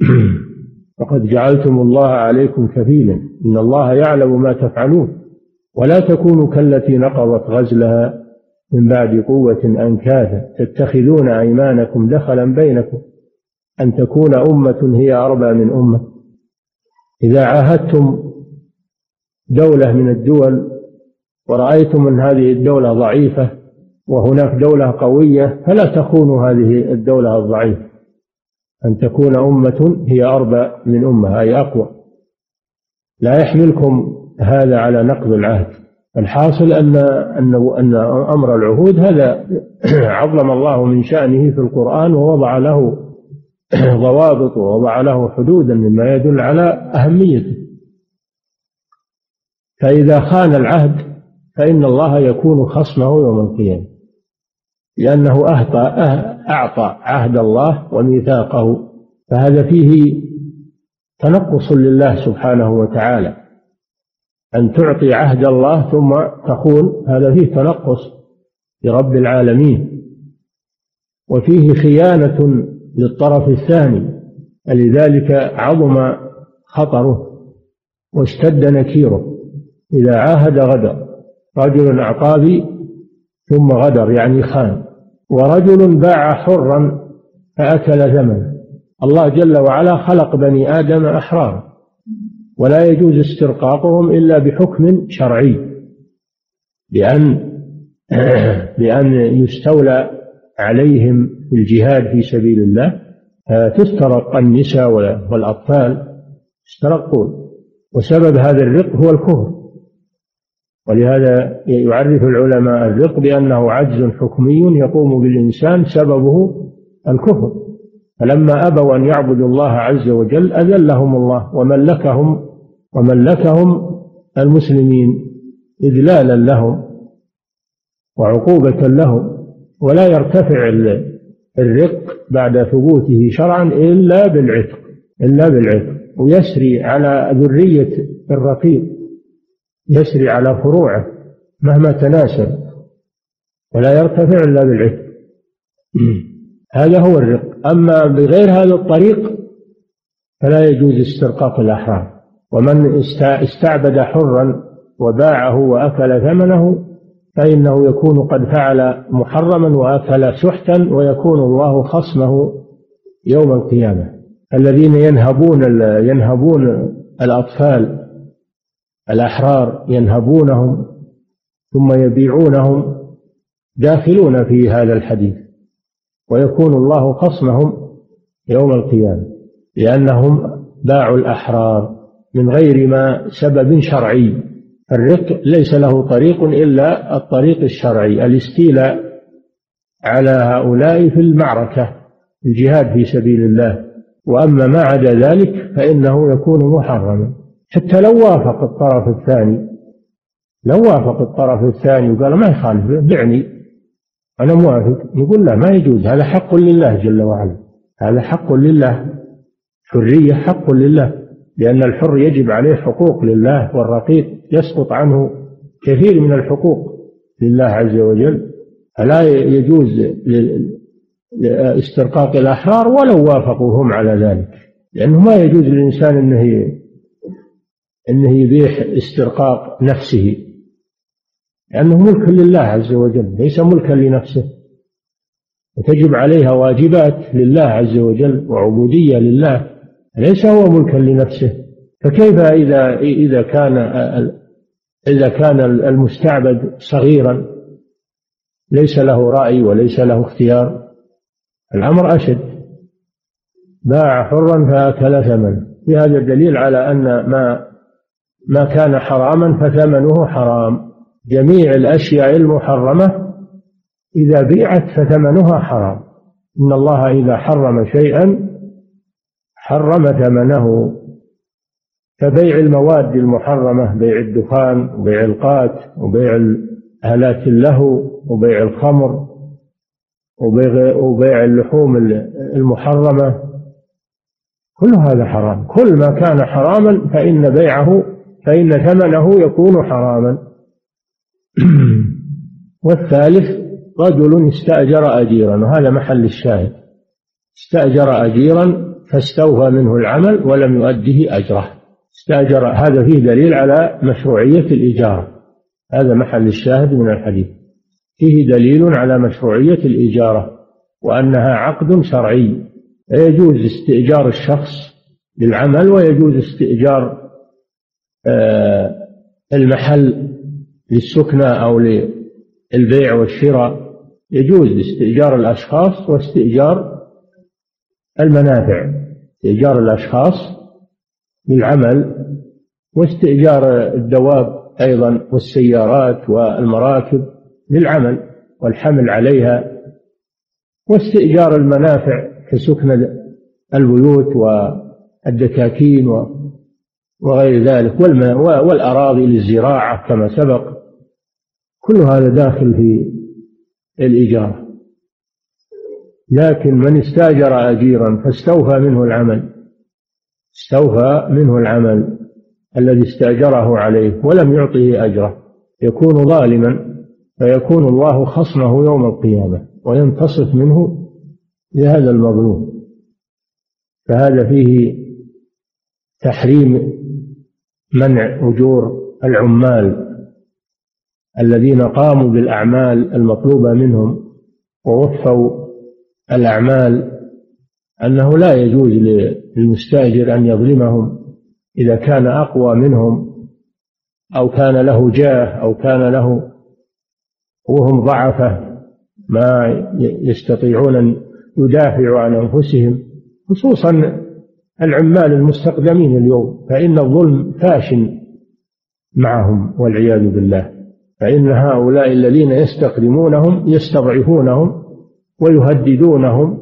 فقد جعلتم الله عليكم كفيلا. إن الله يعلم ما تفعلون. ولا تكونوا كالتي نقضت غزلها من بعد قوة أنكاثا تتخذون أيمانكم دخلا بينكم أن تكون أمة هي أربى من أمة. إذا عاهدتم دولة من الدول ورأيتم أن هذه الدولة ضعيفة وهناك دولة قوية فلا تخونوا هذه الدولة الضعيفة. أن تكون أمة هي أربى من أمة أي أقوى. لا يحملكم هذا على نقض العهد. الحاصل أن أن أن أمر العهود هذا عظم الله من شأنه في القرآن ووضع له ضوابط ووضع له حدودا مما يدل على أهميته. فإذا خان العهد فإن الله يكون خصمه يوم القيامة لأنه أعطى عهد الله وميثاقه فهذا فيه تنقص لله سبحانه وتعالى. أن تعطي عهد الله ثم تخون هذا فيه تنقص لرب العالمين. وفيه خيانة للطرف الثاني لذلك عظم خطره واشتد نكيره. إذا عاهد غدر رجل أعطى ثم غدر يعني خان. ورجل باع حرا فأكل ثمنه. الله جل وعلا خلق بني آدم أحرارا. ولا يجوز استرقاقهم إلا بحكم شرعي. بأن بأن يستولى عليهم الجهاد في سبيل الله. تسترق النساء والأطفال يسترقون. وسبب هذا الرق هو الكفر. ولهذا يعرف العلماء الرق بأنه عجز حكمي يقوم بالإنسان سببه الكفر. فلما أبوا أن يعبدوا الله عز وجل أذلهم الله وملكهم وملكهم المسلمين إذلالا لهم وعقوبة لهم ولا يرتفع الرق بعد ثبوته شرعا إلا بالعتق إلا بالعتق. ويسري على ذرية الرقيق يسري على فروعه مهما تناسب ولا يرتفع إلا بالعتق. هذا هو الرق. أما بغير هذا الطريق فلا يجوز استرقاق الأحرار. ومن استعبد حرا وباعه وأكل ثمنه فإنه يكون قد فعل محرما وأكل سحتا ويكون الله خصمه يوم القيامة. الذين ينهبون ينهبون الأطفال الأحرار ينهبونهم ثم يبيعونهم داخلون في هذا الحديث ويكون الله خصمهم يوم القيامة لأنهم باعوا الأحرار. من غير ما سبب شرعي. الرق ليس له طريق إلا الطريق الشرعي الاستيلاء على هؤلاء في المعركة الجهاد في سبيل الله. وأما ما عدا ذلك فإنه يكون محرما. حتى لو وافق الطرف الثاني لو وافق الطرف الثاني وقال ما يخالف بعني أنا موافق. يقول لا ما يجوز. هذا حق لله جل وعلا. هذا حق لله. حرية حق لله. لأن الحر يجب عليه حقوق لله والرقيق يسقط عنه كثير من الحقوق لله عز وجل. فلا يجوز استرقاق الأحرار ولو وافقوا هم على ذلك لأنه ما يجوز للإنسان أنه أنه يبيح استرقاق نفسه لأنه ملك لله عز وجل ليس ملكا لنفسه. وتجب عليها واجبات لله عز وجل وعبودية لله. ليس هو ملكا لنفسه. فكيف إذا إذا كان إذا كان المستعبد صغيرا؟ ليس له رأي وليس له اختيار. الأمر أشد. باع حرا فأكل ثمن. في هذا الدليل على أن ما ما كان حراما فثمنه حرام. جميع الأشياء المحرمة إذا بيعت فثمنها حرام. إن الله إذا حرم شيئا حرم ثمنه كبيع المواد المحرمة بيع الدخان وبيع القات وبيع آلات اللهو وبيع الخمر وبيع, اللحوم المحرمة. كل هذا حرام. كل ما كان حراما فإن بيعه فإن ثمنه يكون حراما. والثالث رجل استأجر أجيرا وهذا محل الشاهد. استأجر أجيرا فاستوفى منه العمل ولم يؤده أجره. استأجر هذا فيه دليل على مشروعية الإجارة هذا محل الشاهد من الحديث. فيه دليل على مشروعية الإجارة وأنها عقد شرعي. يجوز استئجار الشخص للعمل ويجوز استئجار آه، المحل للسكنة أو للبيع والشراء. يجوز استئجار الأشخاص واستئجار المنافع. استئجار الأشخاص للعمل واستئجار الدواب أيضا والسيارات والمراكب للعمل والحمل عليها واستئجار المنافع كسكن البيوت والدكاكين وغير ذلك والأراضي للزراعة كما سبق. كل هذا داخل في الإيجار. لكن من استاجر أجيرا فاستوفى منه العمل. استوفى منه العمل الذي استاجره عليه ولم يعطه أجره. يكون ظالما فيكون الله خصمه يوم القيامة وينتصف منه لهذا المظلوم. فهذا فيه تحريم منع أجور العمال الذين قاموا بالأعمال المطلوبة منهم ووفوا الأعمال أنه لا يجوز للمستأجر أن يظلمهم إذا كان أقوى منهم أو كان له جاه أو كان له وهم ضعفة ما يستطيعون أن يدافعوا عن أنفسهم خصوصا العمال المستقدمين اليوم فإن الظلم فاش معهم والعياذ بالله فإن هؤلاء الذين يستقدمونهم يستضعفونهم ويهددونهم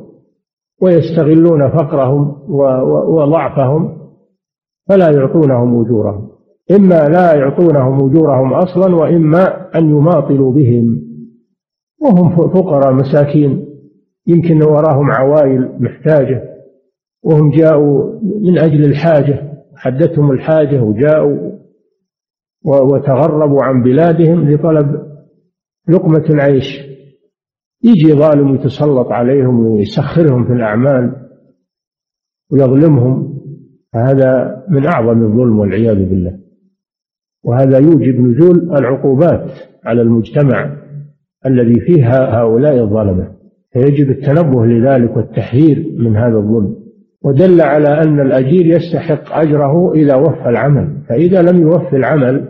ويستغلون فقرهم وضعفهم فلا يعطونهم أجورهم. إما لا يعطونهم أجورهم أصلا وإما أن يماطلوا بهم. وهم فقراء مساكين يمكن وراهم عوائل محتاجة. وهم جاءوا من أجل الحاجة حدتهم الحاجة وجاءوا وتغربوا عن بلادهم لطلب لقمة العيش. يجي ظالم يتسلط عليهم ويسخرهم في الأعمال ويظلمهم هذا من أعظم الظلم والعياذ بالله. وهذا يوجب نزول العقوبات على المجتمع الذي فيها هؤلاء الظلمة. فيجب التنبه لذلك والتحذير من هذا الظلم. ودل على أن الأجير يستحق أجره إذا وفى العمل. فإذا لم يوفي العمل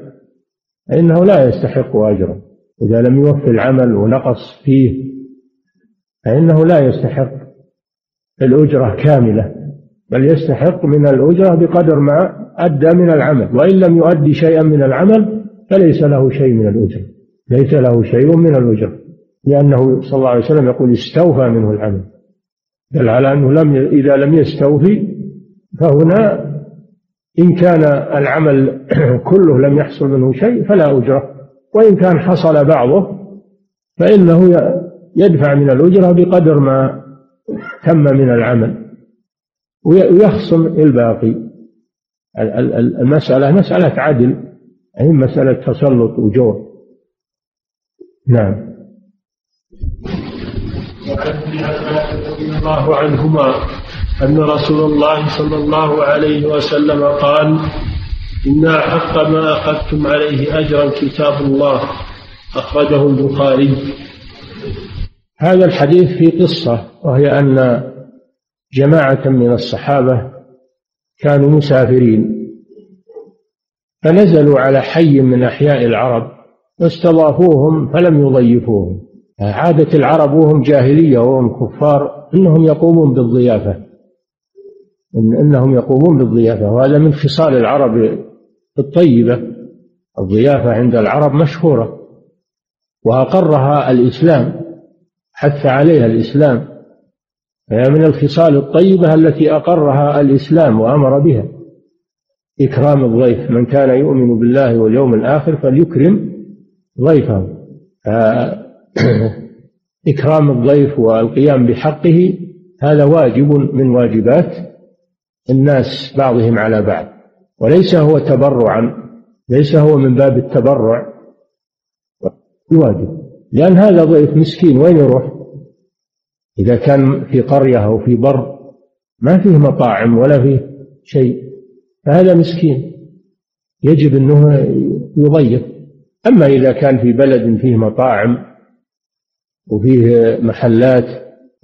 فإنه لا يستحق أجره. إذا لم يوفي العمل ونقص فيه فإنه لا يستحق الأجرة كاملة بل يستحق من الأجرة بقدر ما أدى من العمل وإن لم يؤدي شيئا من العمل فليس له شيء من الأجرة ليس له شيء من الأجرة لأنه صلى الله عليه وسلم يقول استوفى منه العمل دل على أنه لم إذا لم يستوفي فهنا إن كان العمل كله لم يحصل منه شيء فلا أجرة وإن كان حصل بعضه فإنه يدفع من الأجرة بقدر ما تم من العمل ويخصم الباقي. المسألة مسألة عدل أي مسألة تسلط وجور. نعم. وعن ابن عباس رضي الله عنهما أن رسول الله صلى الله عليه وسلم قال إن أحق ما أخذتم عليه أجرا كتاب الله. أخرجه البخاري. هذا الحديث في قصة وهي أن جماعة من الصحابة كانوا مسافرين فنزلوا على حي من أحياء العرب واستضافوهم فلم يضيفوهم. عادة العرب وهم جاهلية وهم كفار أنهم يقومون بالضيافة. إن أنهم يقومون بالضيافة وهذا من خصال العرب الطيبة. الضيافة عند العرب مشهورة وأقرها الإسلام. حث عليها الإسلام فهي من الخصال الطيبة التي أقرها الإسلام وأمر بها. إكرام الضيف من كان يؤمن بالله واليوم الآخر فليكرم ضيفه. إكرام الضيف والقيام بحقه هذا واجب من واجبات الناس بعضهم على بعض. وليس هو تبرعا ليس هو من باب التبرع. الواجب لأن هذا ضيف مسكين وين يروح؟ إذا كان في قرية أو في بر ما فيه مطاعم ولا فيه شيء فهذا مسكين. يجب أنه يضيف أما إذا كان في بلد فيه مطاعم وفيه محلات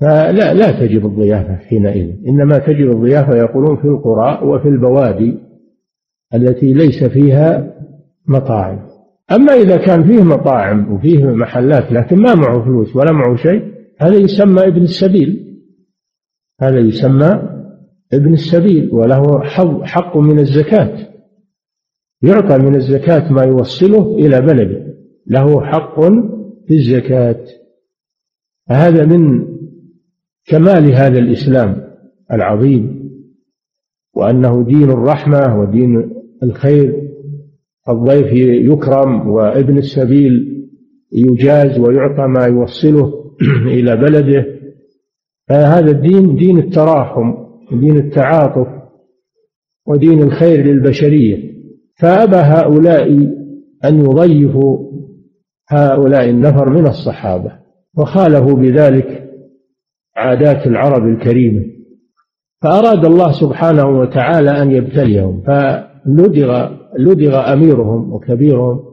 فلا لا تجب الضيافة حينئذ. إنما تجب الضيافة يقولون في القرى وفي البوادي التي ليس فيها مطاعم. أما إذا كان فيه مطاعم وفيه محلات لكن ما معه فلوس ولا معه شيء هذا يسمى ابن السبيل. هذا يسمى ابن السبيل وله حق من الزكاة. يعطى من الزكاة ما يوصله إلى بلده له حق في الزكاة. هذا من كمال هذا الإسلام العظيم. وأنه دين الرحمة ودين الخير. الضيف يكرم وابن السبيل يجاز ويعطى ما يوصله إلى بلده. فهذا الدين دين التراحم ودين التعاطف ودين الخير للبشرية. فأبى هؤلاء أن يضيفوا هؤلاء النفر من الصحابة وخالفوا بذلك عادات العرب الكريمة. فأراد الله سبحانه وتعالى أن يبتليهم فلدغ لدغ أميرهم وكبيرهم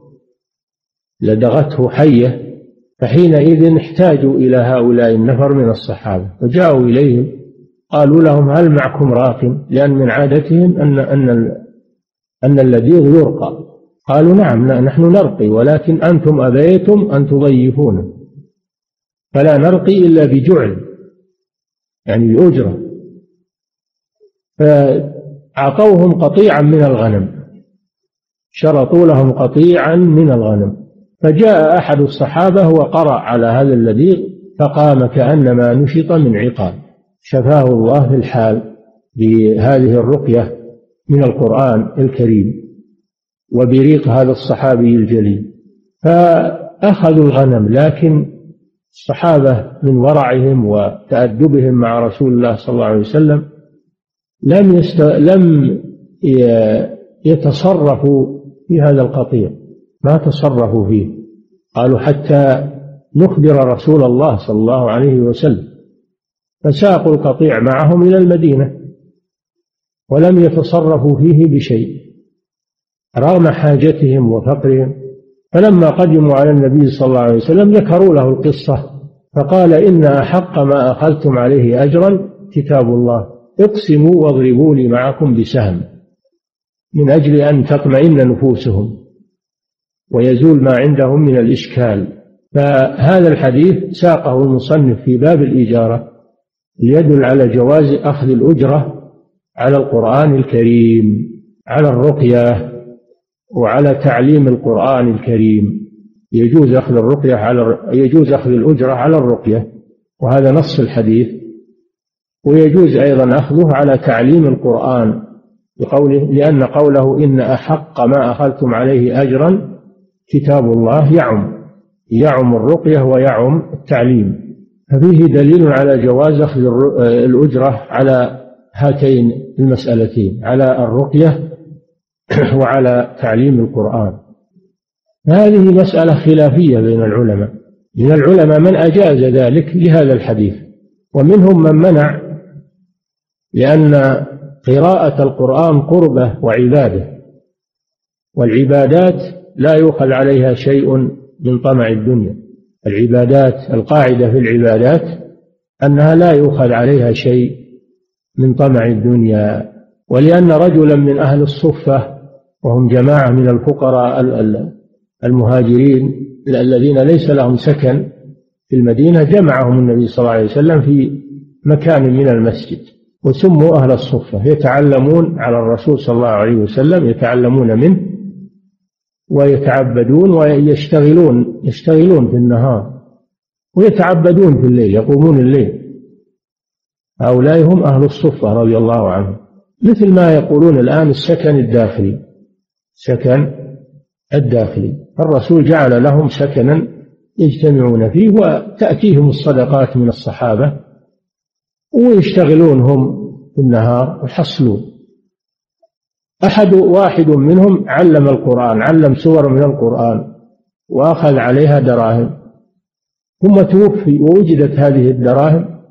لدغته حية فحينئذ احتاجوا إلى هؤلاء النفر من الصحابة فجاءوا إليهم قالوا لهم هل معكم راق؟ لأن من عادتهم أن أن أن اللذيذ يرقى. قالوا نعم نحن نرقي ولكن أنتم أبيتم أن تضيفونا فلا نرقي إلا بجعل يعني بأجرة. فأعطوهم قطيعا من الغنم. شرطوا لهم قطيعا من الغنم. فجاء أحد الصحابة وقرأ على هذا الذي فقام كأنما نشط من عقال شفاه الله في الحال بهذه الرقية من القرآن الكريم وبريق هذا الصحابي الجليل. فأخذوا الغنم لكن الصحابة من ورعهم وتأدبهم مع رسول الله صلى الله عليه وسلم لم يست... لم يتصرفوا في هذا القطيع ما تصرفوا فيه. قالوا حتى نخبر رسول الله صلى الله عليه وسلم. فساقوا القطيع معهم إلى المدينة ولم يتصرفوا فيه بشيء. رغم حاجتهم وفقرهم فلما قدموا على النبي صلى الله عليه وسلم ذكروا له القصة فقال إن أحق ما أخذتم عليه أجرا كتاب الله اقسموا واضربوا لي معكم بسهم. من أجل أن تطمئن نفوسهم ويزول ما عندهم من الإشكال. فهذا الحديث ساقه المصنف في باب الإجارة ليدل على جواز أخذ الأجرة على القرآن الكريم على الرقية وعلى تعليم القرآن الكريم. يجوز أخذ الرقية على يجوز أخذ الأجرة على الرقية وهذا نص الحديث. ويجوز أيضا أخذه على تعليم القرآن. بقوله لأن قوله إن أحق ما أخذتم عليه أجرا كتاب الله يعم يعم الرقية ويعم التعليم. ففيه دليل على جواز أخذ الأجرة على هاتين المسألتين على الرقية وعلى تعليم القرآن. هذه مسألة خلافية بين العلماء. من العلماء من أجاز ذلك لهذا الحديث؟ ومنهم من منع لأن قراءة القرآن قربة وعبادة والعبادات لا يؤخذ عليها شيء من طمع الدنيا. العبادات القاعدة في العبادات أنها لا يؤخذ عليها شيء من طمع الدنيا. ولأن رجلا من أهل الصفة وهم جماعة من الفقراء المهاجرين الذين ليس لهم سكن في المدينة جمعهم النبي صلى الله عليه وسلم في مكان من المسجد. وسموا أهل الصفة يتعلمون على الرسول صلى الله عليه وسلم يتعلمون منه ويتعبدون ويشتغلون يشتغلون في النهار ويتعبدون في الليل يقومون الليل. هؤلاء هم أهل الصفة رضي الله عنهم. مثل ما يقولون الآن السكن الداخلي سكن الداخلي. الرسول جعل لهم سكنا يجتمعون فيه وتأتيهم الصدقات من الصحابة. ويشتغلون هم في النهار ويحصلون. أحد واحد منهم علم القرآن علم سور من القرآن وأخذ عليها دراهم. ثم توفي ووجدت هذه الدراهم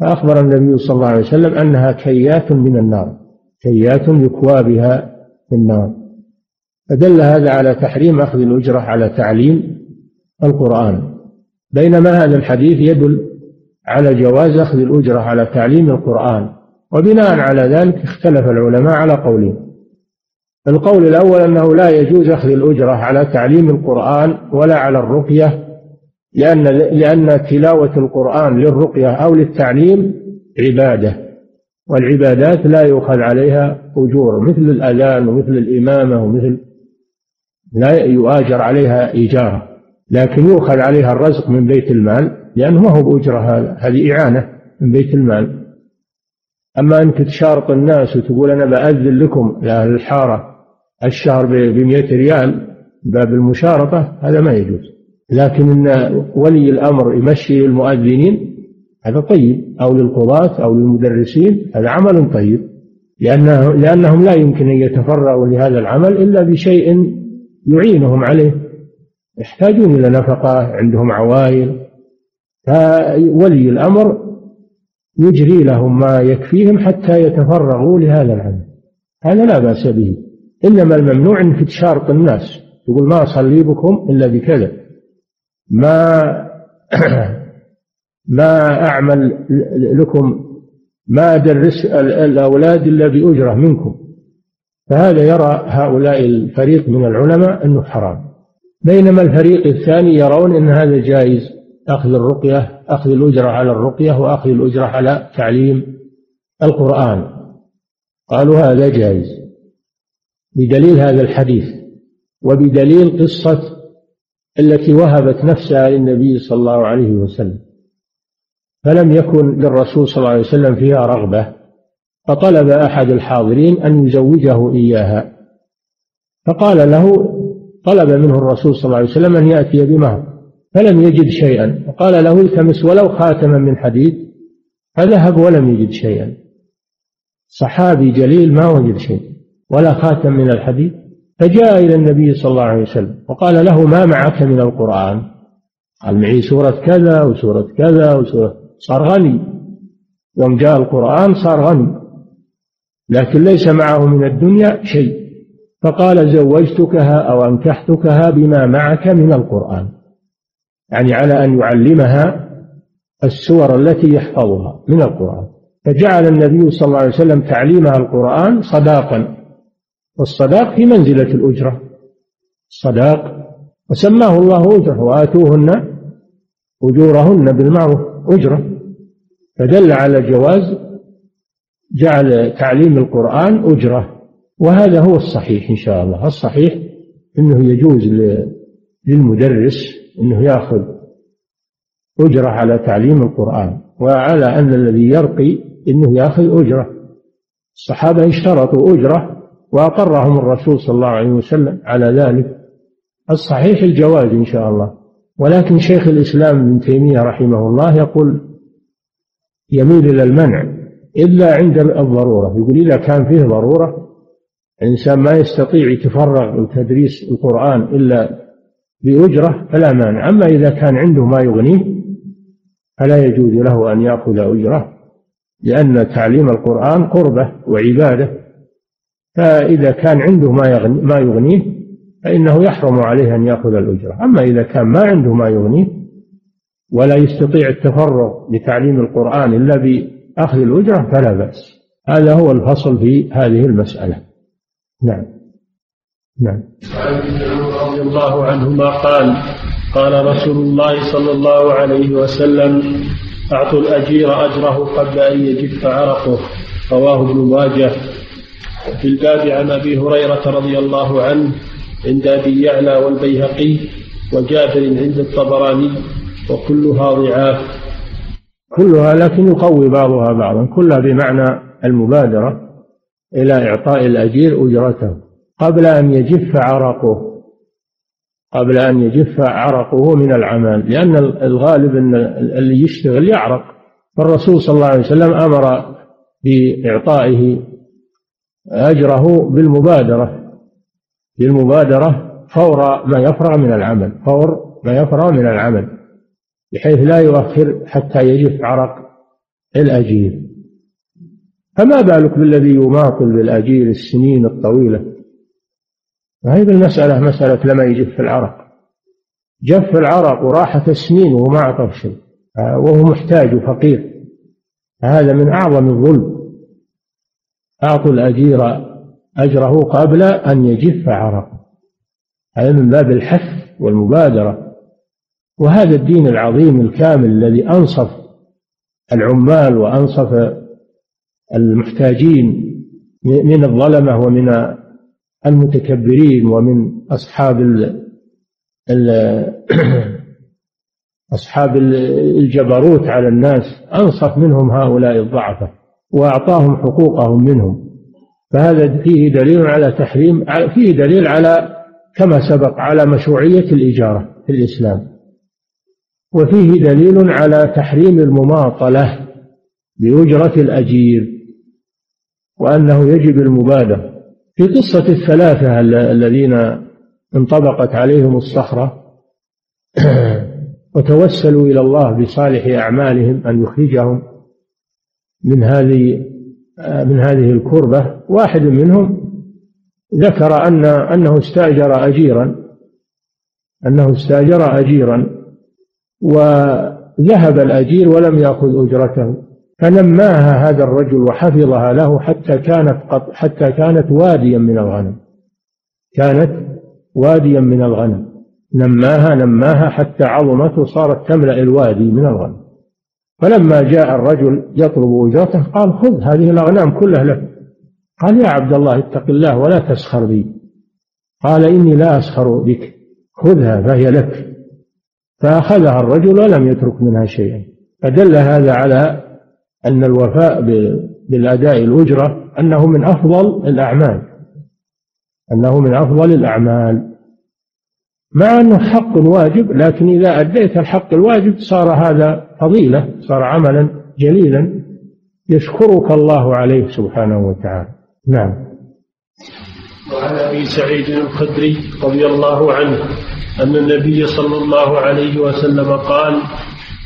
فأخبر النبي صلى الله عليه وسلم أنها كيات من النار كيات يكوى بها في النار. فدل هذا على تحريم أخذ الأجرة على تعليم القرآن. بينما هذا الحديث يدل على جواز أخذ الأجرة على تعليم القرآن. وبناء على ذلك اختلف العلماء على قولين. القول الأول أنه لا يجوز أخذ الأجرة على تعليم القرآن ولا على الرقية لأن لأن تلاوة القرآن للرقية أو للتعليم عبادة والعبادات لا يؤخذ عليها أجور مثل الأذان ومثل الإمامة ومثل لا يؤاجر عليها إيجارا لكن يؤخذ عليها الرزق من بيت المال. لأنه ما هو بأجرة هذا. هذه إعانة من بيت المال. أما أنك تشارط الناس وتقول أنا بأذن لكم لأهل الحارة الشهر بمئة ريال باب المشارطة هذا ما يجوز. لكن إن ولي الأمر يمشي المؤذنين هذا طيب. أو للقضاة أو للمدرسين هذا عمل طيب. لأنه لأنهم لا يمكن أن يتفرغوا لهذا العمل إلا بشيء يعينهم عليه. يحتاجون إلى نفقة عندهم عوائل. فولي الأمر يجري لهم ما يكفيهم حتى يتفرغوا لهذا العمل. هذا لا بأس به. إنما الممنوع أنك تشارط الناس. تقول ما أصلي بكم إلا بكذا. ما ما أعمل لكم ما أدرس الأولاد إلا بأجرة منكم. فهذا يرى هؤلاء الفريق من العلماء أنه حرام. بينما الفريق الثاني يرون أن هذا جائز. أخذ الرقية أخذ الأجرة على الرقية وأخذ الأجرة على تعليم القرآن. قالوا هذا جائز. بدليل هذا الحديث وبدليل قصة التي وهبت نفسها للنبي صلى الله عليه وسلم. فلم يكن للرسول صلى الله عليه وسلم فيها رغبة فطلب أحد الحاضرين أن يزوجه إياها. فقال له طلب منه الرسول صلى الله عليه وسلم أن يأتي بمهر. فلم يجد شيئا. فقال له التمس ولو خاتما من حديد فذهب ولم يجد شيئا. صحابي جليل ما وجد شيء ولا خاتم من الحديد. فجاء إلى النبي صلى الله عليه وسلم وقال له ما معك من القرآن؟ قال معي سورة كذا وسورة كذا وسورة. صار غني. يوم جاء القرآن صار غني. لكن ليس معه من الدنيا شيء. فقال زوجتكها أو أنكحتكها بما معك من القرآن. يعني على أن يعلمها السور التي يحفظها من القرآن. فجعل النبي صلى الله عليه وسلم تعليمها القرآن صداقا. والصداق في منزلة الأجرة. صداق وسماه الله أجرة وآتوهن أجورهن بالمعروف أجرة. فدل على جواز جعل تعليم القرآن أجرة. وهذا هو الصحيح إن شاء الله. الصحيح أنه يجوز للمدرس أنه يأخذ أجرة على تعليم القرآن وعلى أن الذي يرقي أنه يأخذ أجرة. الصحابة اشترطوا أجرة وأقرهم الرسول صلى الله عليه وسلم على ذلك. الصحيح الجواز إن شاء الله. ولكن شيخ الإسلام ابن تيمية رحمه الله يقول يميل إلى المنع إلا عند الضرورة. يقول إذا كان فيه ضرورة الإنسان ما يستطيع يتفرغ لتدريس القرآن إلا بأجرة فلا مانع. أما إذا كان عنده ما يغنيه فلا يجوز له أن يأخذ أجرة لأن تعليم القرآن قربة وعبادة. فإذا كان عنده ما يغني ما يغنيه فإنه يحرم عليه أن يأخذ الأجرة. أما إذا كان ما عنده ما يغنيه ولا يستطيع التفرغ لتعليم القرآن إلا بأخذ الأجرة فلا بأس. هذا هو الفصل في هذه المسألة. نعم. نعم. رضي الله عنهما قال قال رسول الله صلى الله عليه وسلم أعطوا الأجير أجره قبل أن يجف عرقه. رواه ابن ماجه. في الباب عن أبي هريرة رضي الله عنه عند أبي يعلى والبيهقي وجابر عند الطبراني وكلها ضعاف. كلها لكن يقوي بعضها بعضا. كلها بمعنى المبادرة إلى إعطاء الأجير أجرته. قبل أن يجف عرقه قبل أن يجف عرقه من العمل لأن الغالب أن اللي يشتغل يعرق. فالرسول صلى الله عليه وسلم أمر بإعطائه أجره بالمبادرة بالمبادرة فور ما يفرغ من العمل فور ما يفرغ من العمل بحيث لا يؤخر حتى يجف عرق الأجير. فما بالك بالذي يماطل بالأجير السنين الطويلة؟ هذه المسألة مسألة لما يجف العرق. جف العرق وراحت السنين وهو ما أعطى شيء. وهو محتاج وفقير. هذا من أعظم الظلم. أعطوا الأجير أجره قبل أن يجف عرقه هذا من باب الحث والمبادرة. وهذا الدين العظيم الكامل الذي أنصف العمال وأنصف المحتاجين من الظلمة ومن المتكبرين ومن أصحاب ال أصحاب الجبروت على الناس أنصف منهم هؤلاء الضعفة وأعطاهم حقوقهم منهم. فهذا فيه دليل على تحريم فيه دليل على كما سبق على مشروعية الإجارة في الإسلام. وفيه دليل على تحريم المماطلة بأجرة الأجير وأنه يجب المبادرة. في قصة الثلاثة الذين انطبقت عليهم الصخرة وتوسلوا إلى الله بصالح أعمالهم أن يخرجهم من هذه من هذه الكربة. واحد منهم ذكر أن أنه استأجر أجيرا أنه استأجر أجيرا وذهب الأجير ولم يأخذ أجرته. فنماها هذا الرجل وحفظها له حتى كانت حتى كانت واديا من الغنم. كانت واديا من الغنم. نماها نماها حتى عظمت وصارت تملأ الوادي من الغنم. فلما جاء الرجل يطلب أجرته قال خذ هذه الأغنام كلها لك. قال يا عبد الله اتق الله ولا تسخر بي. قال إني لا أسخر بك. خذها فهي لك. فأخذها الرجل ولم يترك منها شيئا. فدل هذا على أن الوفاء بالأداء الأجرة أنه من أفضل الأعمال. أنه من أفضل الأعمال. مع أنه حق واجب لكن إذا أديت الحق الواجب صار هذا فضيلة صار عملا جليلا يشكرك الله عليه سبحانه وتعالى. نعم. وعن أبي سعيد الخدري رضي الله عنه أن النبي صلى الله عليه وسلم قال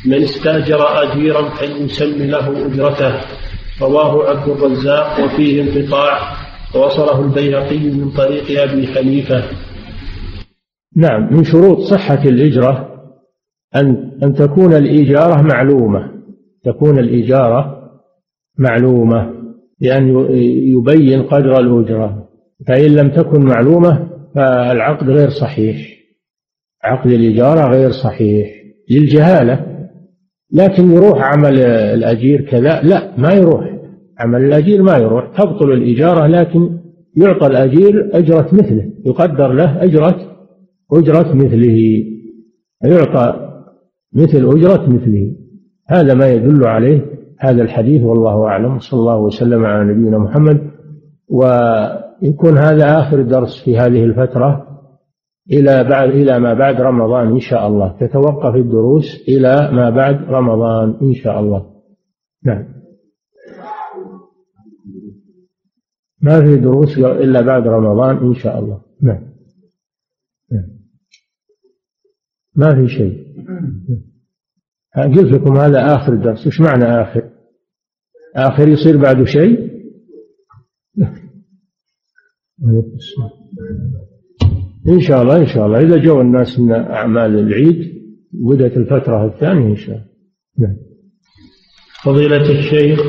من استاجر أجيرا فليسم له أجرته. رواه عبد الرزاق وفيه انقطاع ووصله البيهقي من طريق أبي حنيفة. نعم من شروط صحة الإجرة أن أن تكون الإجارة معلومة. تكون الإجارة معلومة بأن يبين قدر الأجرة. فإن لم تكن معلومة فالعقد غير صحيح. عقد الإجارة غير صحيح. للجهالة. لكن يروح عمل الأجير كذا؟ لا ما يروح. عمل الأجير ما يروح. تبطل الإجارة لكن يعطى الأجير أجرة مثله. يقدر له أجرة أجرة مثله. يعطى مثل أجرة مثله. هذا ما يدل عليه هذا الحديث والله أعلم. صلى الله وسلم على نبينا محمد. ويكون هذا آخر درس في هذه الفترة. إلى بعد إلى ما بعد رمضان إن شاء الله. تتوقف الدروس إلى ما بعد رمضان إن شاء الله. نعم. ما في دروس إلا بعد رمضان إن شاء الله. نعم, نعم. ما في شيء. قلت لكم هذا آخر درس وش معنى آخر؟ آخر يصير بعده شيء؟ إن شاء الله إن شاء الله. إذا جو الناس من أعمال العيد بدأت الفترة الثانية إن شاء الله. نعم. فضيلة الشيخ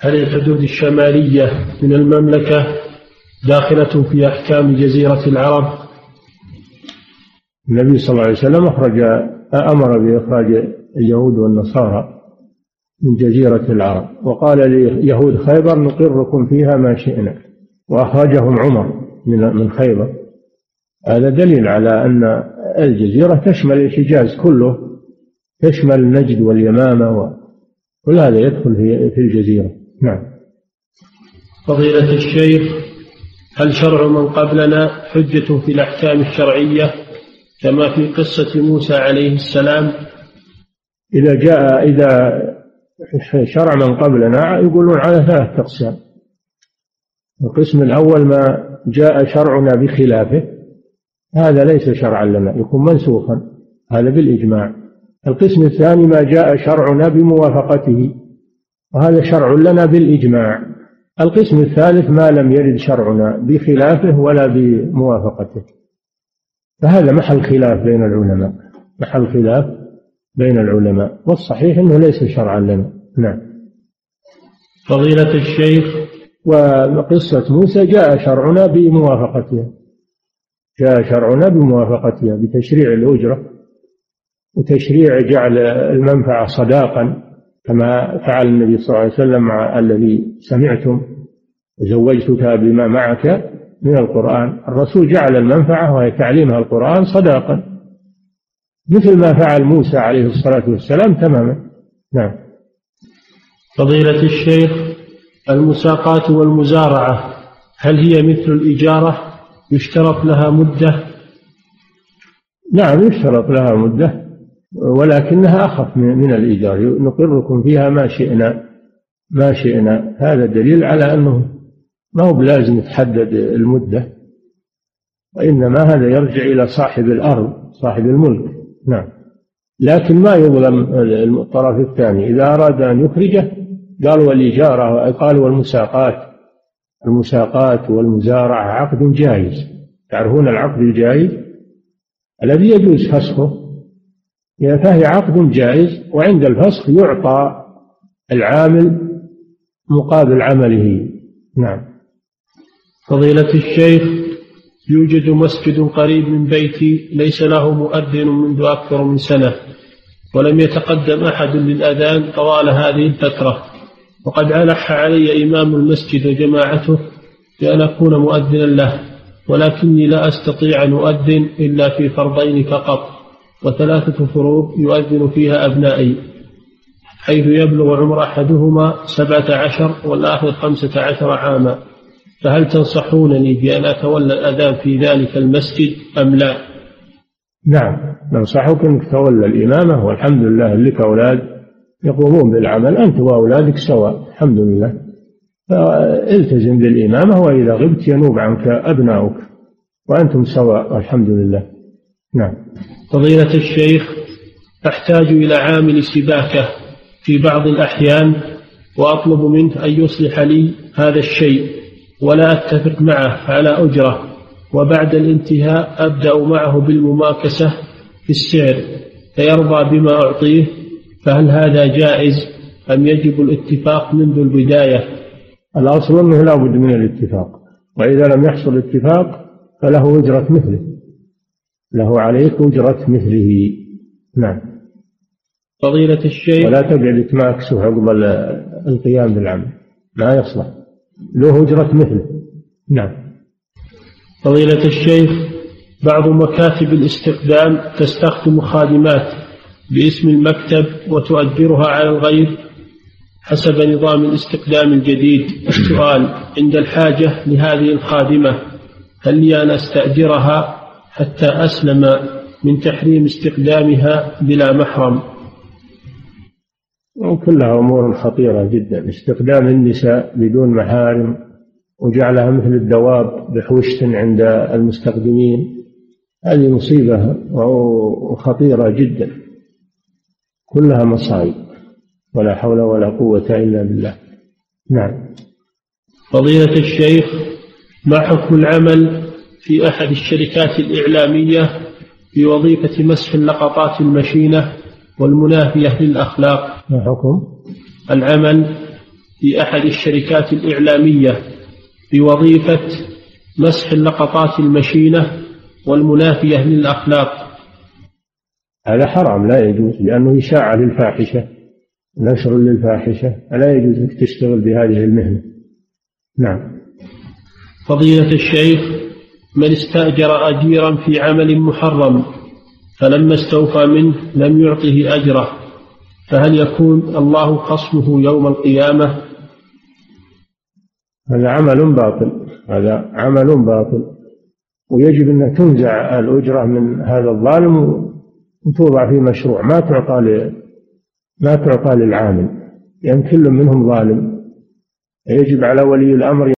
هل الحدود الشمالية من المملكة داخلة في أحكام جزيرة العرب؟ النبي صلى الله عليه وسلم أخرج أمر بإخراج اليهود والنصارى من جزيرة العرب وقال ليهود خيبر نقركم فيها ما شئنا وأخرجهم عمر من من خيبر. هذا دليل على أن الجزيرة تشمل الحجاز كله تشمل نجد واليمامة وكل هذا يدخل في الجزيرة. نعم. فضيلة الشيخ هل شرع من قبلنا حجة في الأحكام الشرعية كما في قصة موسى عليه السلام؟ إذا جاء إذا شرع من قبلنا يقولون على ثلاث أقسام. القسم الأول ما جاء شرعنا بخلافه. هذا ليس شرعا لنا يكون منسوخا. هذا بالإجماع. القسم الثاني ما جاء شرعنا بموافقته وهذا شرع لنا بالإجماع. القسم الثالث ما لم يرد شرعنا بخلافه ولا بموافقته. فهذا محل خلاف بين العلماء. محل خلاف بين العلماء. والصحيح أنه ليس شرعا لنا. نعم. فضيلة الشيخ. وقصة موسى جاء شرعنا بموافقتها جاء شرعنا بموافقتها بتشريع الأجرة وتشريع جعل المنفعة صداقا كما فعل النبي صلى الله عليه وسلم مع الذي سمعتم زوجتك بما معك من القرآن. الرسول جعل المنفعة وهي تعليمها القرآن صداقا. مثل ما فعل موسى عليه الصلاة والسلام تماما. نعم. فضيلة الشيخ المساقات والمزارعة هل هي مثل الإجارة؟ يشترط لها مدة؟ نعم يشترط لها مدة ولكنها أخف من الإيجار. نقركم فيها ما شئنا ما شئنا. هذا دليل على أنه ما هو بلازم تحدد المدة وإنما هذا يرجع إلى صاحب الأرض صاحب الملك. نعم. لكن ما يظلم الطرف الثاني. إذا أراد أن يخرجه قال والإجارة قال والمساقات. المساقات والمزارعة عقد جائز تعرفون العقد الجائز الذي يجوز فسخه؟ فهي عقد جائز وعند الفسخ يعطى العامل مقابل عمله. نعم. فضيلة الشيخ يوجد مسجد قريب من بيتي ليس له مؤذن منذ أكثر من سنة ولم يتقدم أحد للأذان طوال هذه الفترة. وقد ألح علي إمام المسجد وجماعته بأن أكون مؤذنا له ولكني لا أستطيع أن أؤذن إلا في فرضين فقط وثلاثة فروض يؤذن فيها أبنائي حيث يبلغ عمر أحدهما سبعة عشر والآخر خمسة عشر عاما فهل تنصحونني بأن أتولى الأذان في ذلك المسجد أم لا؟ نعم ننصحك أنك تولى الإمامة والحمد لله لك أولاد يقومون بالعمل أنت وأولادك سواء الحمد لله. فالتزم بالإمامة وإذا غبت ينوب عنك أبناؤك وأنتم سواء والحمد لله. نعم. فضيلة الشيخ أحتاج إلى عامل سباكة في بعض الأحيان وأطلب منه أن يصلح لي هذا الشيء ولا أتفق معه على أجرة وبعد الانتهاء أبدأ معه بالمماكسة في السعر فيرضى بما أعطيه. فهل هذا جائز أم يجب الاتفاق منذ البداية؟ الأصل أنه لا بد من الاتفاق وإذا لم يحصل اتفاق فله أجرة مثله. له عليك أجرة مثله. نعم. فضيلة الشيخ. ولا تقعد تماكسه عقب القيام بالعمل. ما يصلح. له أجرة مثله. نعم. فضيلة الشيخ بعض مكاتب الاستخدام تستخدم خادمات باسم المكتب وتؤجرها على الغير حسب نظام الاستخدام الجديد. السؤال عند الحاجة لهذه الخادمة هل لي أن أستأجرها حتى أسلم من تحريم استخدامها بلا محرم؟ وكلها أمور خطيرة جدا. استخدام النساء بدون محارم وجعلها مثل الدواب بحوشة عند المستخدمين. هذه مصيبة وخطيرة جدا. كلها مصائب ولا حول ولا قوة إلا بالله. نعم. فضيلة الشيخ ما حكم العمل في أحد الشركات الإعلامية في وظيفة مسح اللقطات المشينة والمنافية للأخلاق ما حكم؟ العمل في أحد الشركات الإعلامية في وظيفة مسح اللقطات المشينة والمنافية للأخلاق هذا حرام لا يجوز لأنه إشاعة للفاحشة نشر للفاحشة لا يجوز أنك تشتغل بهذه المهنة. نعم. فضيلة الشيخ من استأجر أجيرا في عمل محرم فلما استوفى منه لم يعطه أجره فهل يكون الله خصمه يوم القيامة؟ هذا عمل باطل هذا عمل باطل ويجب أن تنزع الأجرة من هذا الظالم وتوضع في مشروع ما تعطى ما تعطى للعامل لأن يعني كل منهم ظالم. يجب على ولي الأمر